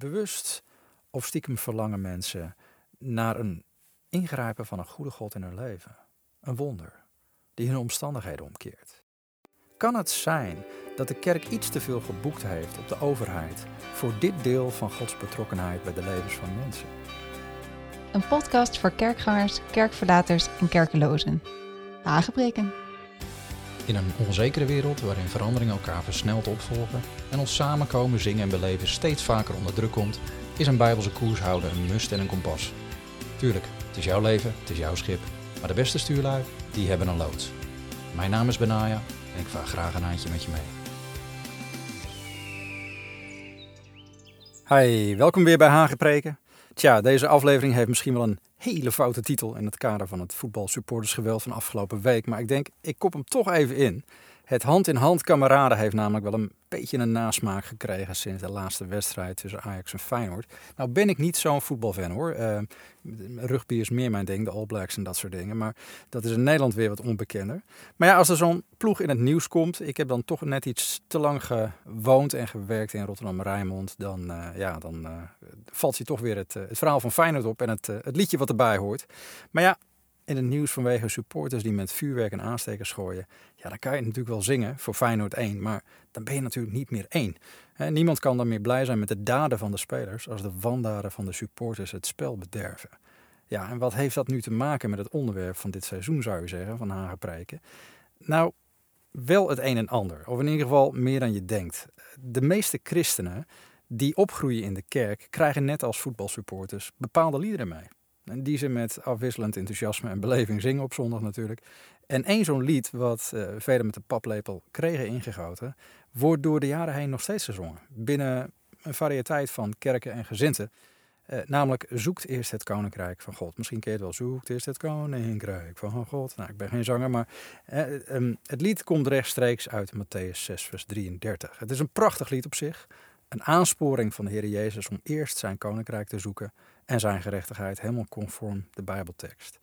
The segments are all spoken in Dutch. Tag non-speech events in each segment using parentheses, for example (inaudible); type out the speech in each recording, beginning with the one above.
bewust of stiekem verlangen mensen naar een ingrijpen van een goede God in hun leven. Een wonder die hun omstandigheden omkeert. Kan het zijn dat de kerk iets te veel geboekt heeft op de overheid voor dit deel van Gods betrokkenheid bij de levens van mensen? Een podcast voor kerkgangers, kerkverlaters en kerkelozen. Aangebreken. In een onzekere wereld waarin veranderingen elkaar versneld opvolgen en ons samenkomen, zingen en beleven steeds vaker onder druk komt, is een bijbelse koershouder een must en een kompas. Tuurlijk, het is jouw leven, het is jouw schip, maar de beste stuurlui, die hebben een loods. Mijn naam is Benaya en ik vaar graag een handje met je mee. Hi, welkom weer bij Hagepreken. Tja, deze aflevering heeft misschien wel een hele foute titel in het kader van het voetbalsupportersgeweld van afgelopen week. Maar ik denk, ik kop hem toch even in. Het hand-in-hand kameraden heeft namelijk wel een beetje een nasmaak gekregen sinds de laatste wedstrijd tussen Ajax en Feyenoord. Nou ben ik niet zo'n voetbalfan hoor. Uh, rugby is meer mijn ding, de All Blacks en dat soort dingen. Maar dat is in Nederland weer wat onbekender. Maar ja, als er zo'n ploeg in het nieuws komt, ik heb dan toch net iets te lang gewoond en gewerkt in Rotterdam-Rijnmond, dan, uh, ja, dan uh, valt je toch weer het, het verhaal van Feyenoord op en het, het liedje wat erbij hoort. Maar ja, in het nieuws vanwege supporters die met vuurwerk en aanstekers gooien. Ja, dan kan je natuurlijk wel zingen voor Feyenoord 1, maar dan ben je natuurlijk niet meer één. niemand kan dan meer blij zijn met de daden van de spelers als de wandaden van de supporters het spel bederven. Ja, en wat heeft dat nu te maken met het onderwerp van dit seizoen, zou je zeggen, van Hagenprijken? Nou, wel het een en ander, of in ieder geval meer dan je denkt. De meeste christenen die opgroeien in de kerk krijgen net als voetbalsupporters bepaalde liederen mee. En die ze met afwisselend enthousiasme en beleving zingen op zondag natuurlijk. En één zo'n lied, wat uh, velen met de paplepel kregen ingegoten, wordt door de jaren heen nog steeds gezongen. Binnen een variëteit van kerken en gezinten. Uh, namelijk zoekt eerst het koninkrijk van God. Misschien ken je het wel. Zoekt eerst het koninkrijk van God. Nou, ik ben geen zanger, maar uh, um, het lied komt rechtstreeks uit Matthäus 6, vers 33. Het is een prachtig lied op zich. Een aansporing van de Heer Jezus om eerst zijn koninkrijk te zoeken en zijn gerechtigheid helemaal conform de Bijbeltekst.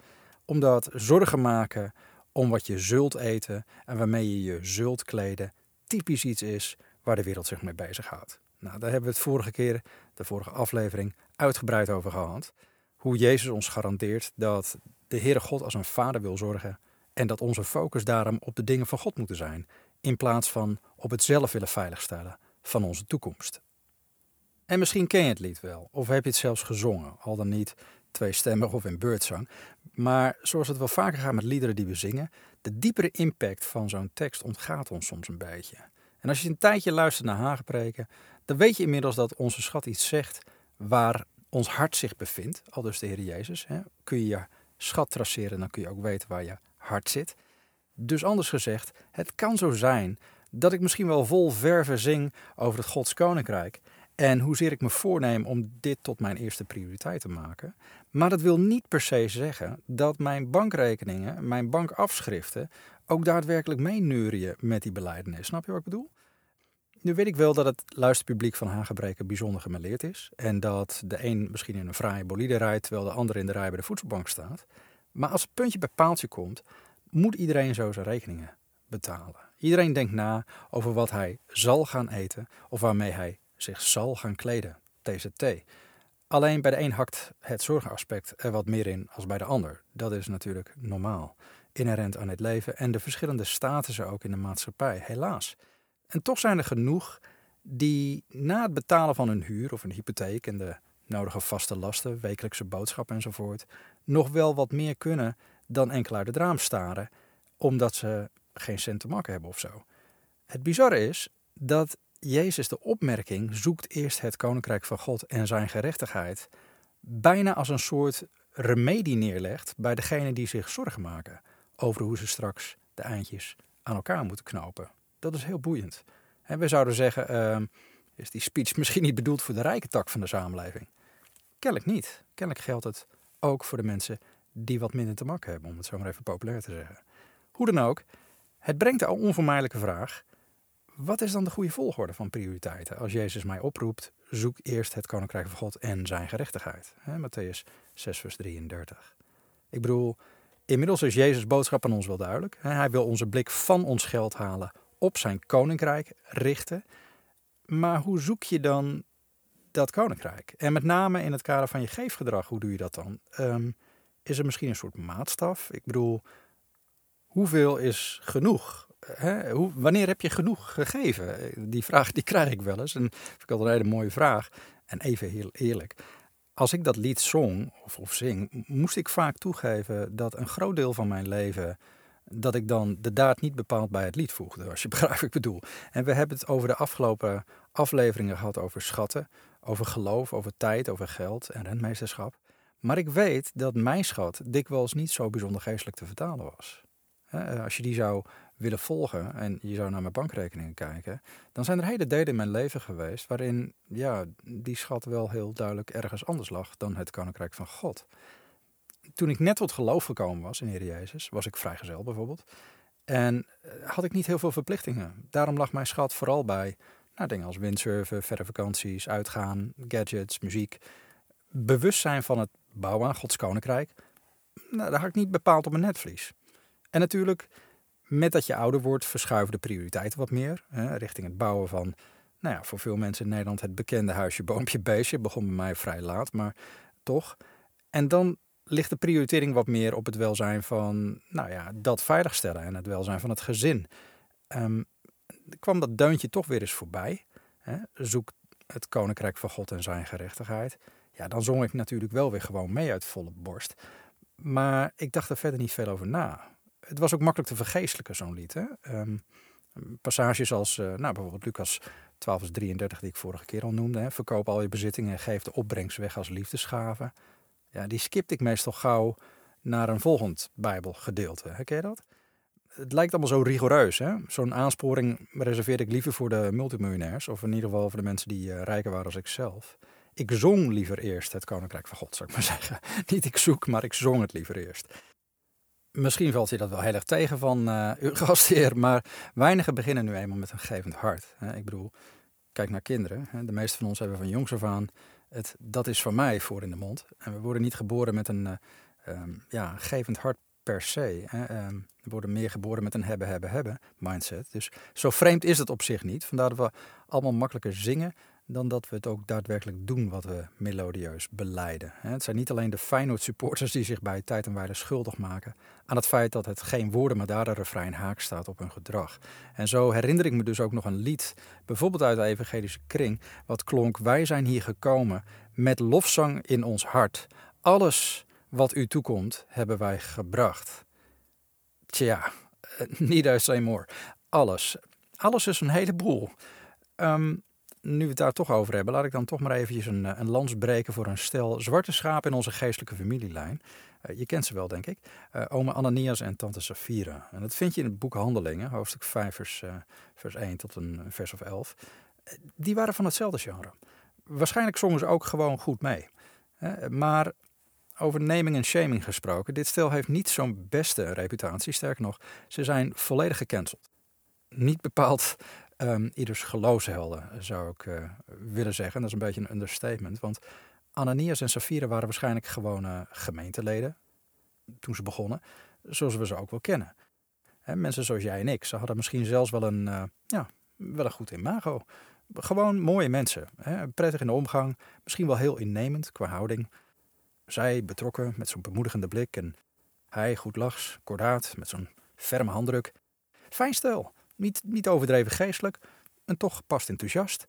Omdat zorgen maken om wat je zult eten en waarmee je je zult kleden typisch iets is waar de wereld zich mee bezighoudt. Nou, daar hebben we het vorige keer, de vorige aflevering, uitgebreid over gehad. Hoe Jezus ons garandeert dat de Heere God als een vader wil zorgen en dat onze focus daarom op de dingen van God moeten zijn, in plaats van op het zelf willen veiligstellen van onze toekomst. En misschien ken je het lied wel, of heb je het zelfs gezongen, al dan niet tweestemmig of in beurtzang. Maar zoals het wel vaker gaat met liederen die we zingen, de diepere impact van zo'n tekst ontgaat ons soms een beetje. En als je een tijdje luistert naar Hagepreken, dan weet je inmiddels dat onze schat iets zegt waar ons hart zich bevindt, al dus de Heer Jezus. Hè. Kun je je schat traceren, dan kun je ook weten waar je hart zit. Dus anders gezegd, het kan zo zijn dat ik misschien wel vol verve zing over het Gods Koninkrijk. En hoezeer ik me voorneem om dit tot mijn eerste prioriteit te maken. Maar dat wil niet per se zeggen dat mijn bankrekeningen, mijn bankafschriften, ook daadwerkelijk meeneurien met die beleidenis. Snap je wat ik bedoel? Nu weet ik wel dat het luisterpubliek van Hagebreken bijzonder gemeleerd is. En dat de een misschien in een fraaie bolide rijdt, terwijl de ander in de rij bij de voedselbank staat. Maar als het puntje bij paaltje komt, moet iedereen zo zijn rekeningen betalen. Iedereen denkt na over wat hij zal gaan eten of waarmee hij zich zal gaan kleden, TZT. Alleen bij de een hakt het zorgaspect er wat meer in als bij de ander. Dat is natuurlijk normaal, inherent aan het leven en de verschillende statussen ook in de maatschappij, helaas. En toch zijn er genoeg die na het betalen van hun huur of een hypotheek en de nodige vaste lasten, wekelijkse boodschappen enzovoort, nog wel wat meer kunnen dan enkel uit het raam staren, omdat ze geen cent te makken hebben of zo. Het bizarre is dat Jezus de opmerking zoekt eerst het koninkrijk van God en zijn gerechtigheid bijna als een soort remedie neerlegt bij degenen die zich zorgen maken over hoe ze straks de eindjes aan elkaar moeten knopen. Dat is heel boeiend. En we zouden zeggen, uh, is die speech misschien niet bedoeld voor de rijke tak van de samenleving? Kennelijk niet. Kennelijk geldt het ook voor de mensen die wat minder te maken hebben, om het zo maar even populair te zeggen. Hoe dan ook, het brengt de onvermijdelijke vraag: wat is dan de goede volgorde van prioriteiten? Als Jezus mij oproept, zoek eerst het koninkrijk van God en zijn gerechtigheid. He, Matthäus 6, vers 33. Ik bedoel, inmiddels is Jezus' boodschap aan ons wel duidelijk. Hij wil onze blik van ons geld halen, op zijn koninkrijk richten. Maar hoe zoek je dan dat koninkrijk. En met name in het kader van je geefgedrag, hoe doe je dat dan? Ehm, is er misschien een soort maatstaf? Ik bedoel, hoeveel is genoeg? Wanneer heb je genoeg gegeven? Die vraag die krijg ik wel eens. En vind ik altijd een hele mooie vraag. En even heel eerlijk. Als ik dat lied zong of, of zing, moest ik vaak toegeven dat een groot deel van mijn leven dat ik dan de daad niet bepaald bij het lied voegde, als je (laughs) begrijpt wat ik bedoel. En we hebben het over de afgelopen afleveringen gehad over schatten, over geloof, over tijd, over geld en rentmeesterschap. Maar ik weet dat mijn schat dikwijls niet zo bijzonder geestelijk te vertalen was. Als je die zou willen volgen en je zou naar mijn bankrekeningen kijken, dan zijn er hele delen in mijn leven geweest waarin ja, die schat wel heel duidelijk ergens anders lag dan het koninkrijk van God toen ik net tot geloof gekomen was in Heer Jezus, was ik vrijgezel bijvoorbeeld. En eh, had ik niet heel veel verplichtingen. Daarom lag mijn schat vooral bij nou, dingen als windsurfen, verre vakanties, uitgaan, gadgets, muziek. Bewustzijn van het bouwen aan Gods koninkrijk, nou, daar had ik niet bepaald op mijn netvlies. En natuurlijk, met dat je ouder wordt, verschuiven de prioriteiten wat meer. Hè, richting het bouwen van, nou ja, voor veel mensen in Nederland het bekende huisje, boompje, beestje. Begon bij mij vrij laat, maar toch. En dan ligt de prioritering wat meer op het welzijn van, nou ja, dat veiligstellen en het welzijn van het gezin. Um, kwam dat deuntje toch weer eens voorbij. Hè? Zoek het koninkrijk van God en zijn gerechtigheid. Ja, dan zong ik natuurlijk wel weer gewoon mee uit volle borst. Maar ik dacht er verder niet veel over na. Het was ook makkelijk te vergeestelijken, zo'n lied. Hè? Um, passages als, uh, nou, bijvoorbeeld Lucas 12 33, die ik vorige keer al noemde. Hè? Verkoop al je bezittingen en geef de opbrengst weg als liefdesgave ja, die skipte ik meestal gauw naar een volgend Bijbelgedeelte. Herken je dat? Het lijkt allemaal zo rigoureus. Zo'n aansporing reserveer ik liever voor de multimiljonairs. Of in ieder geval voor de mensen die uh, rijker waren als ik zelf. Ik zong liever eerst het Koninkrijk van God, zou ik maar (laughs) zeggen. Niet ik zoek, maar ik zong het liever eerst. Misschien valt je dat wel heel erg tegen van uh, uw (laughs) gastheer, maar weinigen beginnen nu eenmaal met een gevend hart. Ik bedoel, kijk naar kinderen. De meeste van ons hebben van jongs af aan het dat is voor mij voor in de mond. En we worden niet geboren met een uh, ja, gevend hart per se. Hè. Ehm, we worden meer geboren met een hebben, hebben, hebben mindset. Dus zo vreemd is het op zich niet. Vandaar dat we allemaal makkelijker zingen dan dat we het ook daadwerkelijk doen wat we melodieus beleiden. Het zijn niet alleen de Feyenoord supporters die zich bij tijd en wijle schuldig maken aan het feit dat het geen woorden, maar daar een refrein haak staat op hun gedrag. En zo herinner ik me dus ook nog een lied, bijvoorbeeld uit de evangelische kring, wat klonk: Wij zijn hier gekomen met lofzang in ons hart. Alles wat u toekomt, hebben wij gebracht. Tja, niet I say more. Alles. Alles is een heleboel. Um, nu we het daar toch over hebben, laat ik dan toch maar eventjes een, eh, een lans breken voor een stel zwarte schapen in onze geestelijke familielijn. Uh, je kent ze wel, denk ik. Uh, Ananias en tante Safira. En dat vind je in het boek Handelingen, hoofdstuk 5, vers, uh, vers 1 tot een vers of 11. die waren van hetzelfde genre. Waarschijnlijk zongen ze ook gewoon goed mee. maar over naming en shaming gesproken, dit stel heeft niet zo'n beste reputatie. Sterker nog, ze zijn volledig gecanceld. Niet bepaald um, ieders geloofshelden, zou ik uh, willen zeggen. Dat is een beetje een understatement. Want Ananias en Safira waren waarschijnlijk gewone gemeenteleden toen ze begonnen, zoals we ze ook wel kennen. Mensen zoals jij en ik, ze hadden misschien zelfs wel een, uh, ja, wel een goed imago. Gewoon mooie mensen, prettig in de omgang, misschien wel heel innemend qua houding. Zij betrokken met zo'n bemoedigende blik en hij goed lachs, kordaat, met zo'n ferme handdruk. Fijn stel. Niet, niet overdreven geestelijk en toch gepast enthousiast.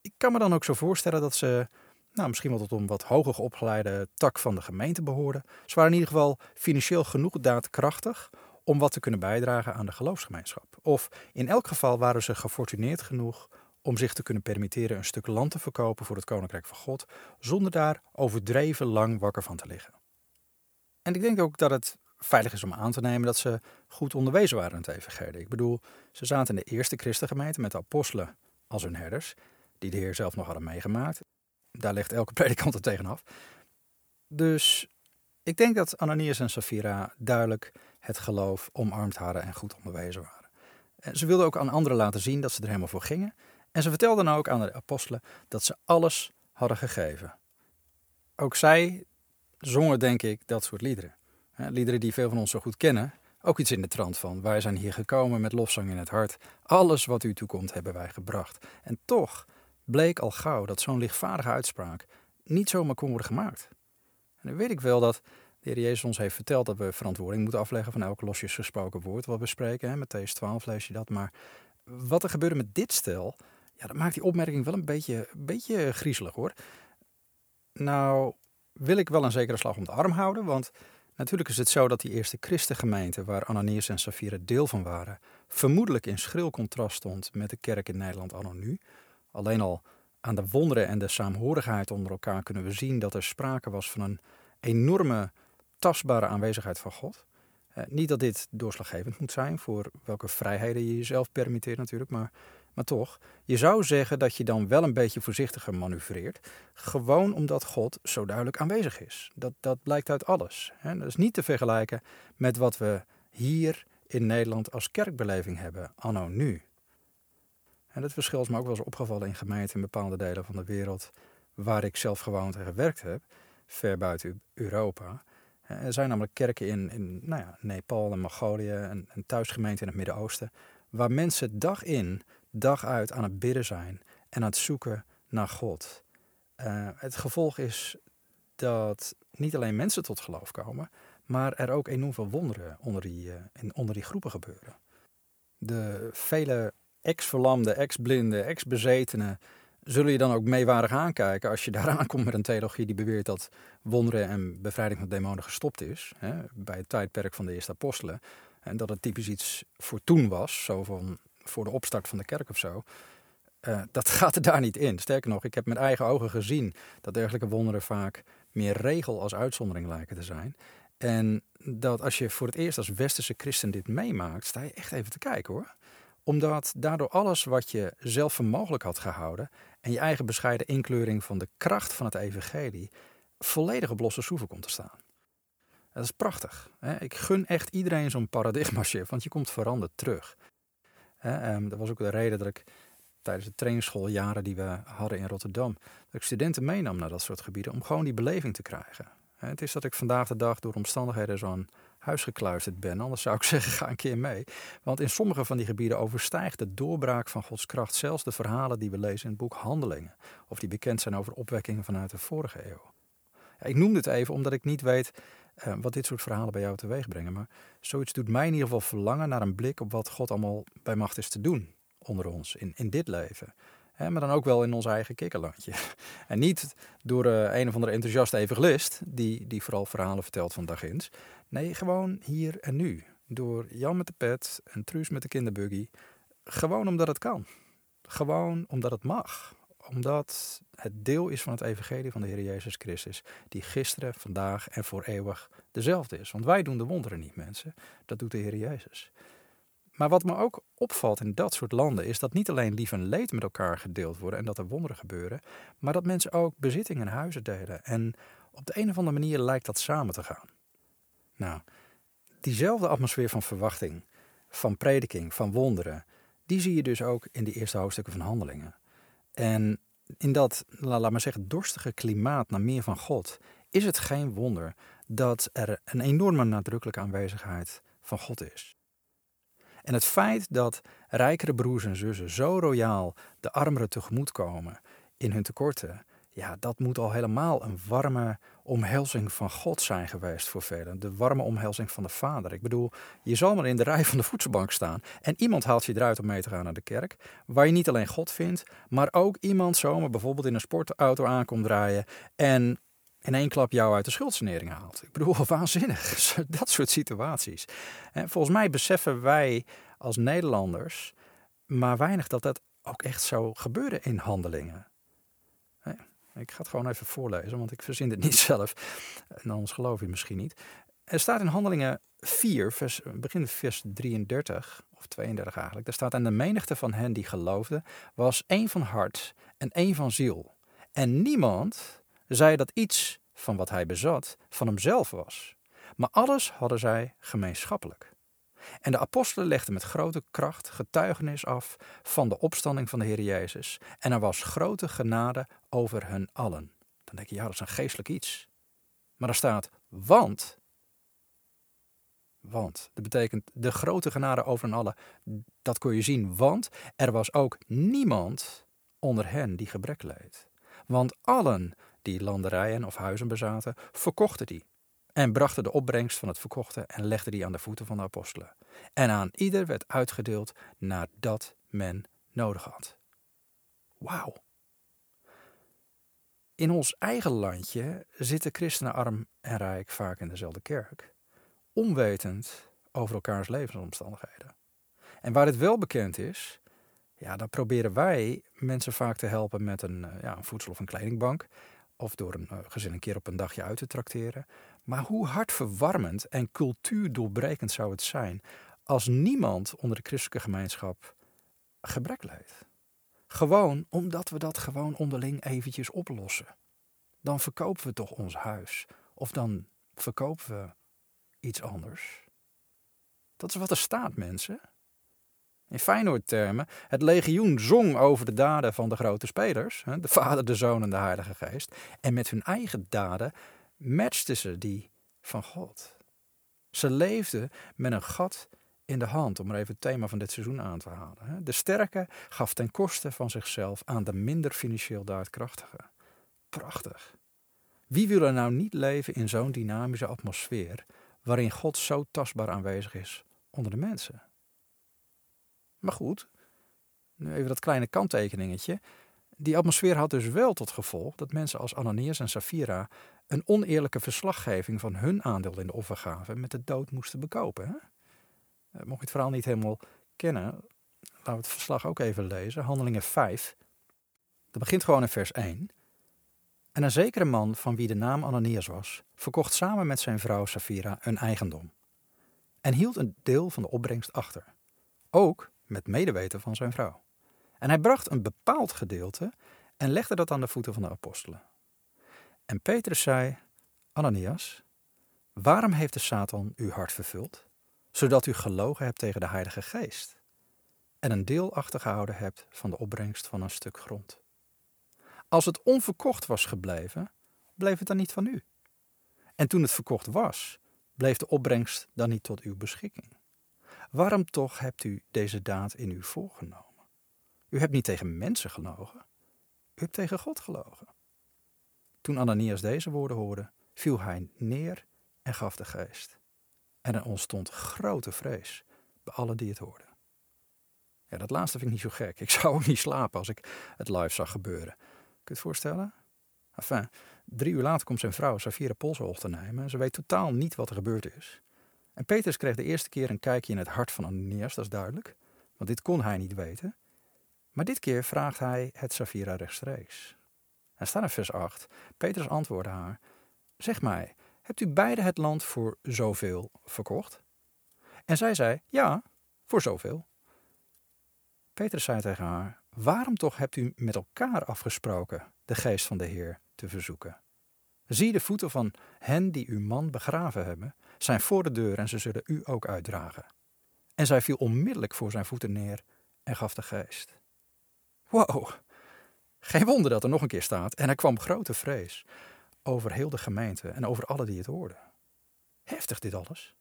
Ik kan me dan ook zo voorstellen dat ze nou, misschien wel tot een wat hoger opgeleide tak van de gemeente behoorden. Ze waren in ieder geval financieel genoeg daadkrachtig om wat te kunnen bijdragen aan de geloofsgemeenschap. Of in elk geval waren ze gefortuneerd genoeg om zich te kunnen permitteren een stuk land te verkopen voor het Koninkrijk van God, zonder daar overdreven lang wakker van te liggen. En ik denk ook dat het veilig is om aan te nemen dat ze goed onderwezen waren in het. Ik bedoel, ze zaten in de eerste christengemeente met de apostelen als hun herders, die de Heer zelf nog hadden meegemaakt. Daar ligt elke (laughs) predikant er tegenaf. Dus ik denk dat Ananias en Safira duidelijk het geloof omarmd hadden en goed onderwezen waren. En ze wilden ook aan anderen laten zien dat ze er helemaal voor gingen. En ze vertelden ook aan de apostelen dat ze alles hadden gegeven. Ook zij zongen, denk ik, dat soort liederen liederen die veel van ons zo goed kennen. Ook iets in de trant van: Wij zijn hier gekomen met lofzang in het hart. Alles wat u toekomt hebben wij gebracht. En toch bleek al gauw dat zo'n lichtvaardige uitspraak niet zomaar kon worden gemaakt. En dan weet ik wel dat de Heer Jezus ons heeft verteld dat we verantwoording moeten afleggen van elk losjes gesproken woord wat we spreken. Met Matthäus 12 lees je dat. Maar wat er gebeurde met dit stel, ja, dat maakt die opmerking wel een beetje, een beetje griezelig hoor. Nou, wil ik wel een zekere slag om de arm houden, want natuurlijk is het zo dat die eerste christengemeente, waar Ananias en Safira deel van waren, vermoedelijk in schril contrast stond met de kerk in Nederland anno nu. Alleen al aan de wonderen en de saamhorigheid onder elkaar kunnen we zien dat er sprake was van een enorme tastbare aanwezigheid van God. Eh, niet dat dit doorslaggevend moet zijn voor welke vrijheden je jezelf permitteert natuurlijk, maar, maar toch. Je zou zeggen dat je dan wel een beetje voorzichtiger manoeuvreert. Gewoon omdat God zo duidelijk aanwezig is. Dat, dat blijkt uit alles. Dat is niet te vergelijken met wat we hier in Nederland als kerkbeleving hebben, anno nu. En dat verschil is me ook wel eens opgevallen in gemeenten in bepaalde delen van de wereld waar ik zelf gewoond en gewerkt heb, ver buiten Europa. Er zijn namelijk kerken in, in nou ja, Nepal en Mongolië en, en thuisgemeenten in het Midden-Oosten, waar mensen dag in, dag uit aan het bidden zijn en aan het zoeken naar God. Uh, het gevolg is dat niet alleen mensen tot geloof komen, maar er ook enorm veel wonderen onder die, in, onder die groepen gebeuren. De vele ex-verlamde, ex-blinde, ex-bezetenen zullen je dan ook meewarig aankijken als je (laughs) daar aankomt met een theologie die beweert dat wonderen en bevrijding van demonen gestopt is. Hè, bij het tijdperk van de eerste apostelen. En dat het typisch iets voor toen was, zo van voor de opstart van de kerk of zo. Uh, dat (laughs) gaat er daar niet in. Sterker nog, ik heb met eigen ogen gezien dat dergelijke wonderen vaak meer regel als uitzondering lijken te zijn. En dat als je voor het eerst als westerse christen dit meemaakt, sta je echt even te kijken hoor omdat daardoor alles wat je zelf voor mogelijk had gehouden en je eigen bescheiden inkleuring van de kracht van het evangelie volledig op losse schroeven komt te staan. Dat is prachtig. Ik gun echt iedereen zo'n paradigma shift, want je komt veranderd terug. Ehm, dat was ook de reden dat ik tijdens de trainingsschooljaren die we hadden in Rotterdam, dat ik studenten meenam naar dat soort gebieden om gewoon die beleving te krijgen. Het is dat ik vandaag de dag door omstandigheden zo'n huis gekluisterd ben. Anders zou ik (laughs) zeggen, ga een keer mee. Want in sommige van die gebieden overstijgt de doorbraak van Gods kracht zelfs de verhalen die we lezen in het boek Handelingen. Of die bekend zijn over opwekkingen vanuit de vorige eeuw. Ik noem dit even omdat ik niet weet uh, wat dit soort verhalen bij jou teweeg brengen. Maar zoiets doet mij in ieder geval verlangen naar een blik op wat God allemaal bij macht is te doen onder ons in, in dit leven maar dan ook wel in ons eigen kikkerlandje. (laughs) En niet door uh, een of andere enthousiaste evangelist, die, die vooral verhalen vertelt van dagins. Nee, gewoon hier en nu. Door Jan met de pet en Truus met de kinderbuggy. Gewoon omdat het kan. Gewoon omdat het mag. Omdat het deel is van het evangelie van de Heer Jezus Christus. Die gisteren, vandaag en voor eeuwig dezelfde is. Want wij doen de wonderen niet, mensen. Dat doet de Heer Jezus. Maar wat me ook opvalt in dat soort landen is dat niet alleen lief en leed met elkaar gedeeld worden en dat er wonderen gebeuren, maar dat mensen ook bezittingen en huizen delen. En op de een of andere manier lijkt dat samen te gaan. Nou, diezelfde atmosfeer van verwachting, van prediking, van wonderen, die zie je dus ook in die eerste hoofdstukken van Handelingen. En in dat, laat maar zeggen, dorstige klimaat naar meer van God, is het geen wonder dat er een enorme nadrukkelijke aanwezigheid van God is. En het feit dat rijkere broers en zussen zo royaal de armeren tegemoet komen in hun tekorten, ja, dat moet al helemaal een warme omhelzing van God zijn geweest voor velen. De warme omhelzing van de Vader. Ik bedoel, je zal maar in de rij van de voedselbank staan en iemand haalt je eruit om mee te gaan naar de kerk, waar je niet alleen God vindt, maar ook iemand zomaar bijvoorbeeld in een sportauto aankomt draaien en in één klap jou uit de schuldsanering haalt. Ik bedoel, (laughs) waanzinnig. (laughs) Dat soort situaties. En volgens mij beseffen wij als Nederlanders maar weinig dat dat ook echt zou gebeuren in handelingen. Ik ga het gewoon even voorlezen, want ik verzin het niet (laughs) zelf. En anders geloof je misschien niet. Er staat in Handelingen 4, vers, begin vers 33, of 32 eigenlijk. Daar staat, en de menigte van hen die geloofden was één van hart en één van ziel. En niemand zei dat iets van wat hij bezat van hemzelf was. Maar alles hadden zij gemeenschappelijk. En de apostelen legden met grote kracht getuigenis af van de opstanding van de Heer Jezus. En er was grote genade over hen allen. Dan denk je, ja, dat is een geestelijk iets. Maar er staat, want. Want, dat betekent de grote genade over hen allen. Dat kon je zien, want er was ook niemand onder hen die gebrek leed. Want allen die landerijen of huizen bezaten, verkochten die en brachten de opbrengst van het verkochte en legden die aan de voeten van de apostelen. En aan ieder werd uitgedeeld naar dat men nodig had. Wauw. In ons eigen landje zitten christenen arm en rijk vaak in dezelfde kerk, onwetend over elkaars levensomstandigheden. En waar dit wel bekend is, ja, dan proberen wij mensen vaak te helpen met een, eh, ja, een voedsel- of een kledingbank. Of door een eh, gezin een keer op een dagje uit te trakteren. Maar hoe hartverwarmend en cultuurdoorbrekend zou het zijn als niemand onder de christelijke gemeenschap gebrek leidt? Gewoon omdat we dat gewoon onderling eventjes oplossen. Dan verkopen we toch ons huis. Of dan verkopen we iets anders. Dat is wat er staat, mensen. In Feyenoord-termen, het legioen zong over de daden van de grote spelers, de Vader, de Zoon en de Heilige Geest. En met hun eigen daden matchten ze die van God. Ze leefden met een gat in de hand, om er even het thema van dit seizoen aan te halen. De sterke gaf ten koste van zichzelf aan de minder financieel daadkrachtige. Prachtig. Wie wil er nou niet leven in zo'n dynamische atmosfeer, waarin God zo tastbaar aanwezig is onder de mensen? Maar goed, nu even dat kleine kanttekeningetje. Die atmosfeer had dus wel tot gevolg dat mensen als Ananias en Safira een oneerlijke verslaggeving van hun aandeel in de offergave met de dood moesten bekopen. Hè? Eh, mocht je het verhaal niet helemaal kennen, laten we het verslag ook even lezen. Handelingen 5. Dat begint gewoon in vers 1. En een zekere man van wie de naam Ananias was, verkocht samen met zijn vrouw Safira een eigendom. En hield een deel van de opbrengst achter. Ook met medeweten van zijn vrouw. En hij bracht een bepaald gedeelte en legde dat aan de voeten van de apostelen. En Petrus zei: Ananias, waarom heeft de Satan uw hart vervuld, zodat u gelogen hebt tegen de Heilige Geest en een deel achtergehouden hebt van de opbrengst van een stuk grond? Als het onverkocht was gebleven, bleef het dan niet van u. En toen het verkocht was, bleef de opbrengst dan niet tot uw beschikking. Waarom toch hebt u deze daad in u voorgenomen? U hebt niet tegen mensen gelogen, u hebt tegen God gelogen. Toen Ananias deze woorden hoorde, viel hij neer en gaf de geest. En er ontstond grote vrees bij allen die het hoorden. Ja, dat laatste vind ik niet zo gek. Ik (laughs) zou ook niet slapen als ik het live zag gebeuren. Kun je het voorstellen? Enfin, drie uur later komt zijn vrouw Safira polshoog te nemen en ze weet totaal niet wat er gebeurd is. En Petrus kreeg de eerste keer een kijkje in het hart van Ananias, dat is duidelijk, want dit kon hij niet weten. Maar dit keer vraagt hij het Safira rechtstreeks. En staat in vers 8. Petrus antwoordde haar: Zeg mij, hebt u beide het land voor zoveel verkocht? En zij zei: Ja, voor zoveel. Petrus zei tegen haar: Waarom toch hebt u met elkaar afgesproken de geest van de Heer te verzoeken? Zie de voeten van hen die uw man begraven hebben, zijn voor de deur en ze zullen u ook uitdragen. En zij viel onmiddellijk voor zijn voeten neer en gaf de geest. Wow, geen wonder dat er nog een keer staat. En er kwam grote vrees over heel de gemeente en over alle die het hoorden. Heftig dit alles.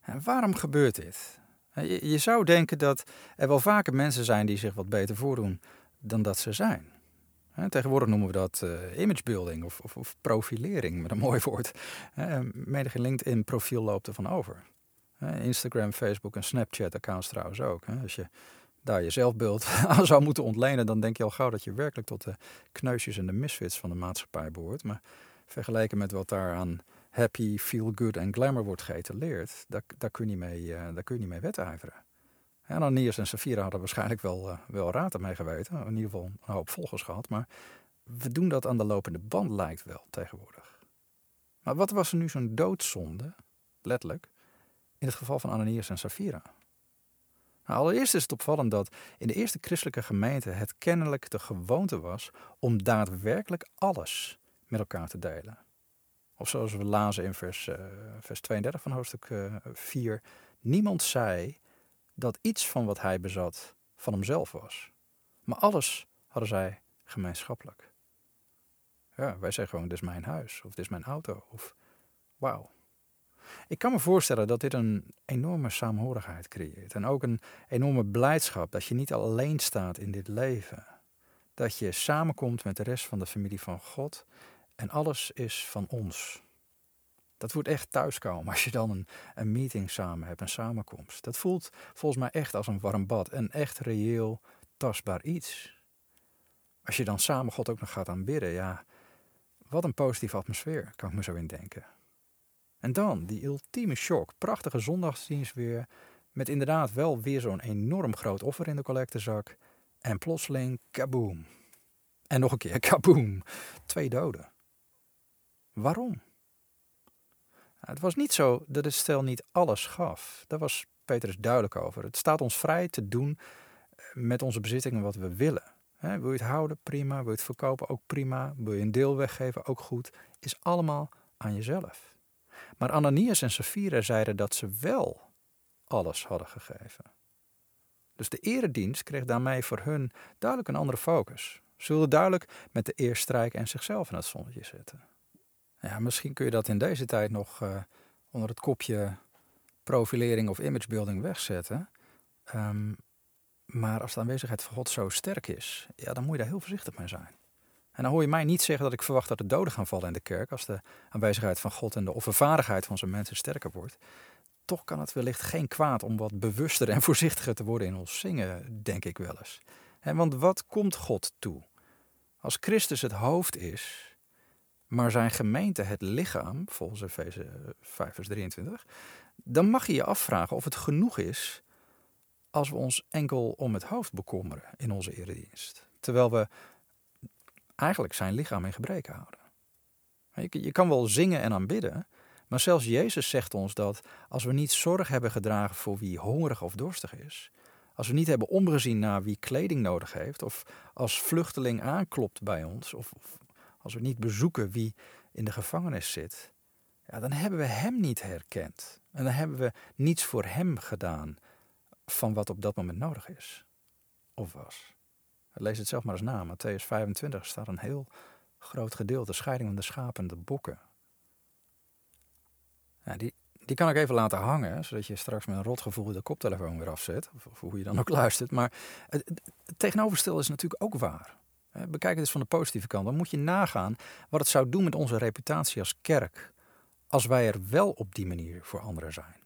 En waarom gebeurt dit? Je, zou denken dat er wel vaker mensen zijn die zich wat beter voordoen dan dat ze zijn. Tegenwoordig noemen we dat uh, imagebuilding of, of, of, profilering, met een mooi woord. Medige LinkedIn profiel loopt ervan over. Instagram, Facebook en Snapchat accounts trouwens ook. Als je daar je zelfbeeld (laughs) aan zou moeten ontlenen, dan denk je al gauw dat je werkelijk tot de kneusjes en de misfits van de maatschappij behoort. Maar vergeleken met wat daar aan happy, feel good en glamour wordt geëtaleerd, daar, daar, kun je niet mee, uh, daar kun je niet mee wedijveren. En Anias en Safira hadden waarschijnlijk wel, uh, wel raad ermee geweten, in ieder geval een hoop volgers gehad, maar we doen dat aan de lopende band lijkt wel tegenwoordig. Maar wat was er nu zo'n doodzonde, letterlijk, in het geval van Ananias en Safira? Nou, allereerst is het opvallend dat in de eerste christelijke gemeente het kennelijk de gewoonte was om daadwerkelijk alles met elkaar te delen. Of zoals we lazen in vers, uh, vers 32 van hoofdstuk uh, eh, 4, niemand zei dat iets van wat hij bezat van hemzelf was. Maar alles hadden zij gemeenschappelijk. Ja, wij zeggen gewoon, dit is mijn huis, of dit is mijn auto, of wauw, ik kan me voorstellen dat dit een enorme saamhorigheid creëert. En ook een enorme blijdschap dat je niet alleen staat in dit leven. dat je samenkomt met de rest van de familie van God en alles is van ons. Dat wordt echt thuiskomen als je dan een, een meeting samen hebt, een samenkomst. Dat voelt volgens mij echt als een warm bad, een echt reëel, tastbaar iets. Als je dan samen God ook nog gaat aanbidden, ja, wat een positieve atmosfeer, kan ik me zo indenken. En dan die ultieme shock, prachtige zondagsdienst weer, met inderdaad wel weer zo'n enorm groot offer in de collectezak. En plotseling kaboom. En nog een keer (laughs) kaboom. Twee doden. Waarom? Het was niet zo dat het stel niet alles gaf. Daar was Petrus duidelijk over. Het staat ons vrij te doen eh, met onze bezittingen wat we willen. wil je het houden? Prima. Wil je het verkopen? Ook prima. Wil je een deel weggeven? Ook goed. Is allemaal aan jezelf. Maar Ananias en Safira zeiden dat ze wel alles hadden gegeven. Dus de eredienst kreeg daarmee voor hun duidelijk een andere focus. Ze wilden duidelijk met de eer strijken en zichzelf in het zonnetje zetten. Ja, misschien kun je dat in deze tijd nog uh, onder het kopje profilering of imagebuilding wegzetten. Um, maar als de aanwezigheid van God zo sterk is, ja, dan moet je daar heel voorzichtig mee zijn. En dan hoor je mij niet zeggen dat ik verwacht dat de doden gaan vallen in de kerk als de aanwezigheid van God en de offervaardigheid van zijn mensen sterker wordt. Toch kan het wellicht geen kwaad om wat bewuster en (laughs) voorzichtiger te worden in ons zingen, denk ik wel eens. want wat komt God toe? Als Christus het hoofd is, maar zijn gemeente het lichaam, volgens Efeze 5 vers 23, dan mag je je afvragen of het genoeg is als we ons enkel om het hoofd bekommeren in onze eredienst. Terwijl we eigenlijk zijn lichaam in gebreken houden. Je kan wel zingen en aanbidden, maar zelfs Jezus zegt ons dat als we niet zorg hebben gedragen voor wie hongerig of dorstig is, als we niet hebben omgezien naar wie kleding nodig heeft, of als vluchteling aanklopt bij ons, of, of als we niet bezoeken wie in de gevangenis zit, ja, dan hebben we Hem niet herkend. En dan hebben we niets voor Hem gedaan van wat op dat moment nodig is. Of was. Lees het zelf maar eens na. Matthäus 25 staat een heel groot gedeelte. Scheiding van de schapen en de bokken. Ja, die, die kan ik even laten hangen, zodat je straks met een rotgevoel de koptelefoon weer afzet. Of, hoe je dan ook (laughs) luistert. Maar het, tegenovergestelde is natuurlijk ook waar. Bekijk het eens van de positieve kant. Dan moet je nagaan wat het zou doen met onze reputatie als kerk. Als wij er wel op die manier voor anderen zijn.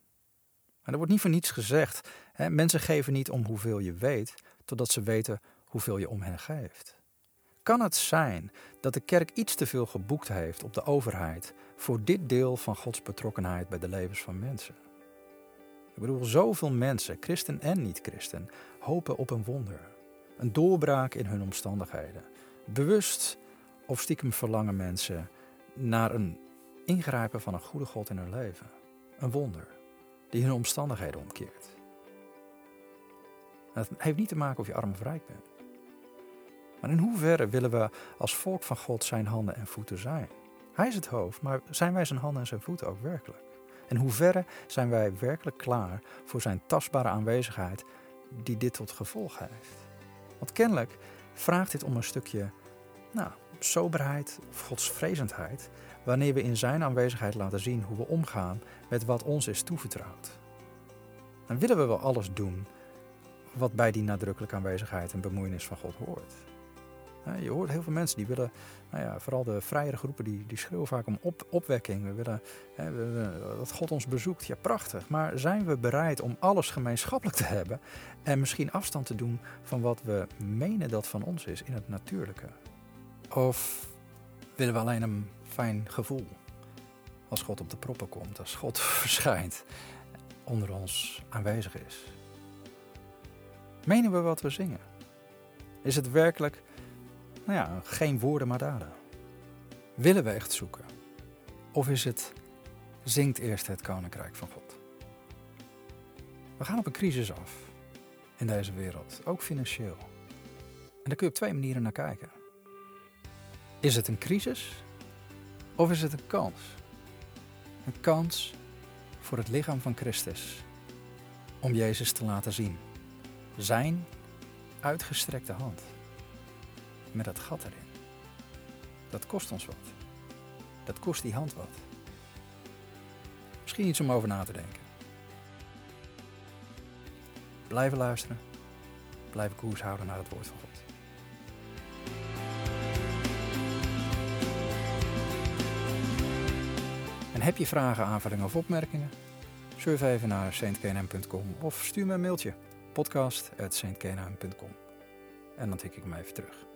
En er wordt niet voor niets gezegd. Hè, mensen geven niet om hoeveel je weet, totdat ze weten hoeveel je om hen geeft. Kan het zijn dat de kerk iets te veel geboekt heeft op de overheid voor dit deel van Gods betrokkenheid bij de levens van mensen? Ik bedoel, zoveel mensen, christen en niet-christen, hopen op een wonder. Een doorbraak in hun omstandigheden. Bewust of stiekem verlangen mensen naar een ingrijpen van een goede God in hun leven. Een wonder die hun omstandigheden omkeert. Het heeft niet te maken of je arm of rijk bent. Maar in hoeverre willen we als volk van God zijn handen en voeten zijn? Hij is het hoofd, maar zijn wij zijn handen en zijn voeten ook werkelijk? In hoeverre zijn wij werkelijk klaar voor zijn tastbare aanwezigheid die dit tot gevolg heeft? Want kennelijk vraagt dit om een stukje nou, soberheid of godsvrezendheid, wanneer we in zijn aanwezigheid laten zien hoe we omgaan met wat ons is toevertrouwd. Dan willen we wel alles doen wat bij die nadrukkelijke aanwezigheid en bemoeienis van God hoort. Je hoort heel veel mensen die willen, nou ja, vooral de vrijere groepen, die, die schreeuwen vaak om op, opwekking. We willen, hè, dat God ons bezoekt. Ja, prachtig. Maar zijn we bereid om alles gemeenschappelijk te hebben en misschien afstand te doen van wat we menen dat van ons is in het natuurlijke? Of willen we alleen een fijn gevoel als God op de proppen komt, als God (laughs) verschijnt, onder ons aanwezig is? Menen we wat we zingen? Is het werkelijk nou ja, geen woorden maar daden. Willen we echt zoeken? Of is het zingt eerst het koninkrijk van God? We gaan op een crisis af in deze wereld, ook financieel. En daar kun je op twee manieren naar kijken. Is het een crisis of is het een kans? Een kans voor het lichaam van Christus om Jezus te laten zien. Zijn uitgestrekte hand met dat gat erin. Dat kost ons wat. Dat kost die hand wat. Misschien iets om over na te denken. Blijven luisteren. Blijven koers houden naar het woord van God. En heb je vragen, aanvullingen of opmerkingen? Surf even naar saintknm.com of stuur me een mailtje podcast@SaintKenan.com. en dan tik ik mij even terug.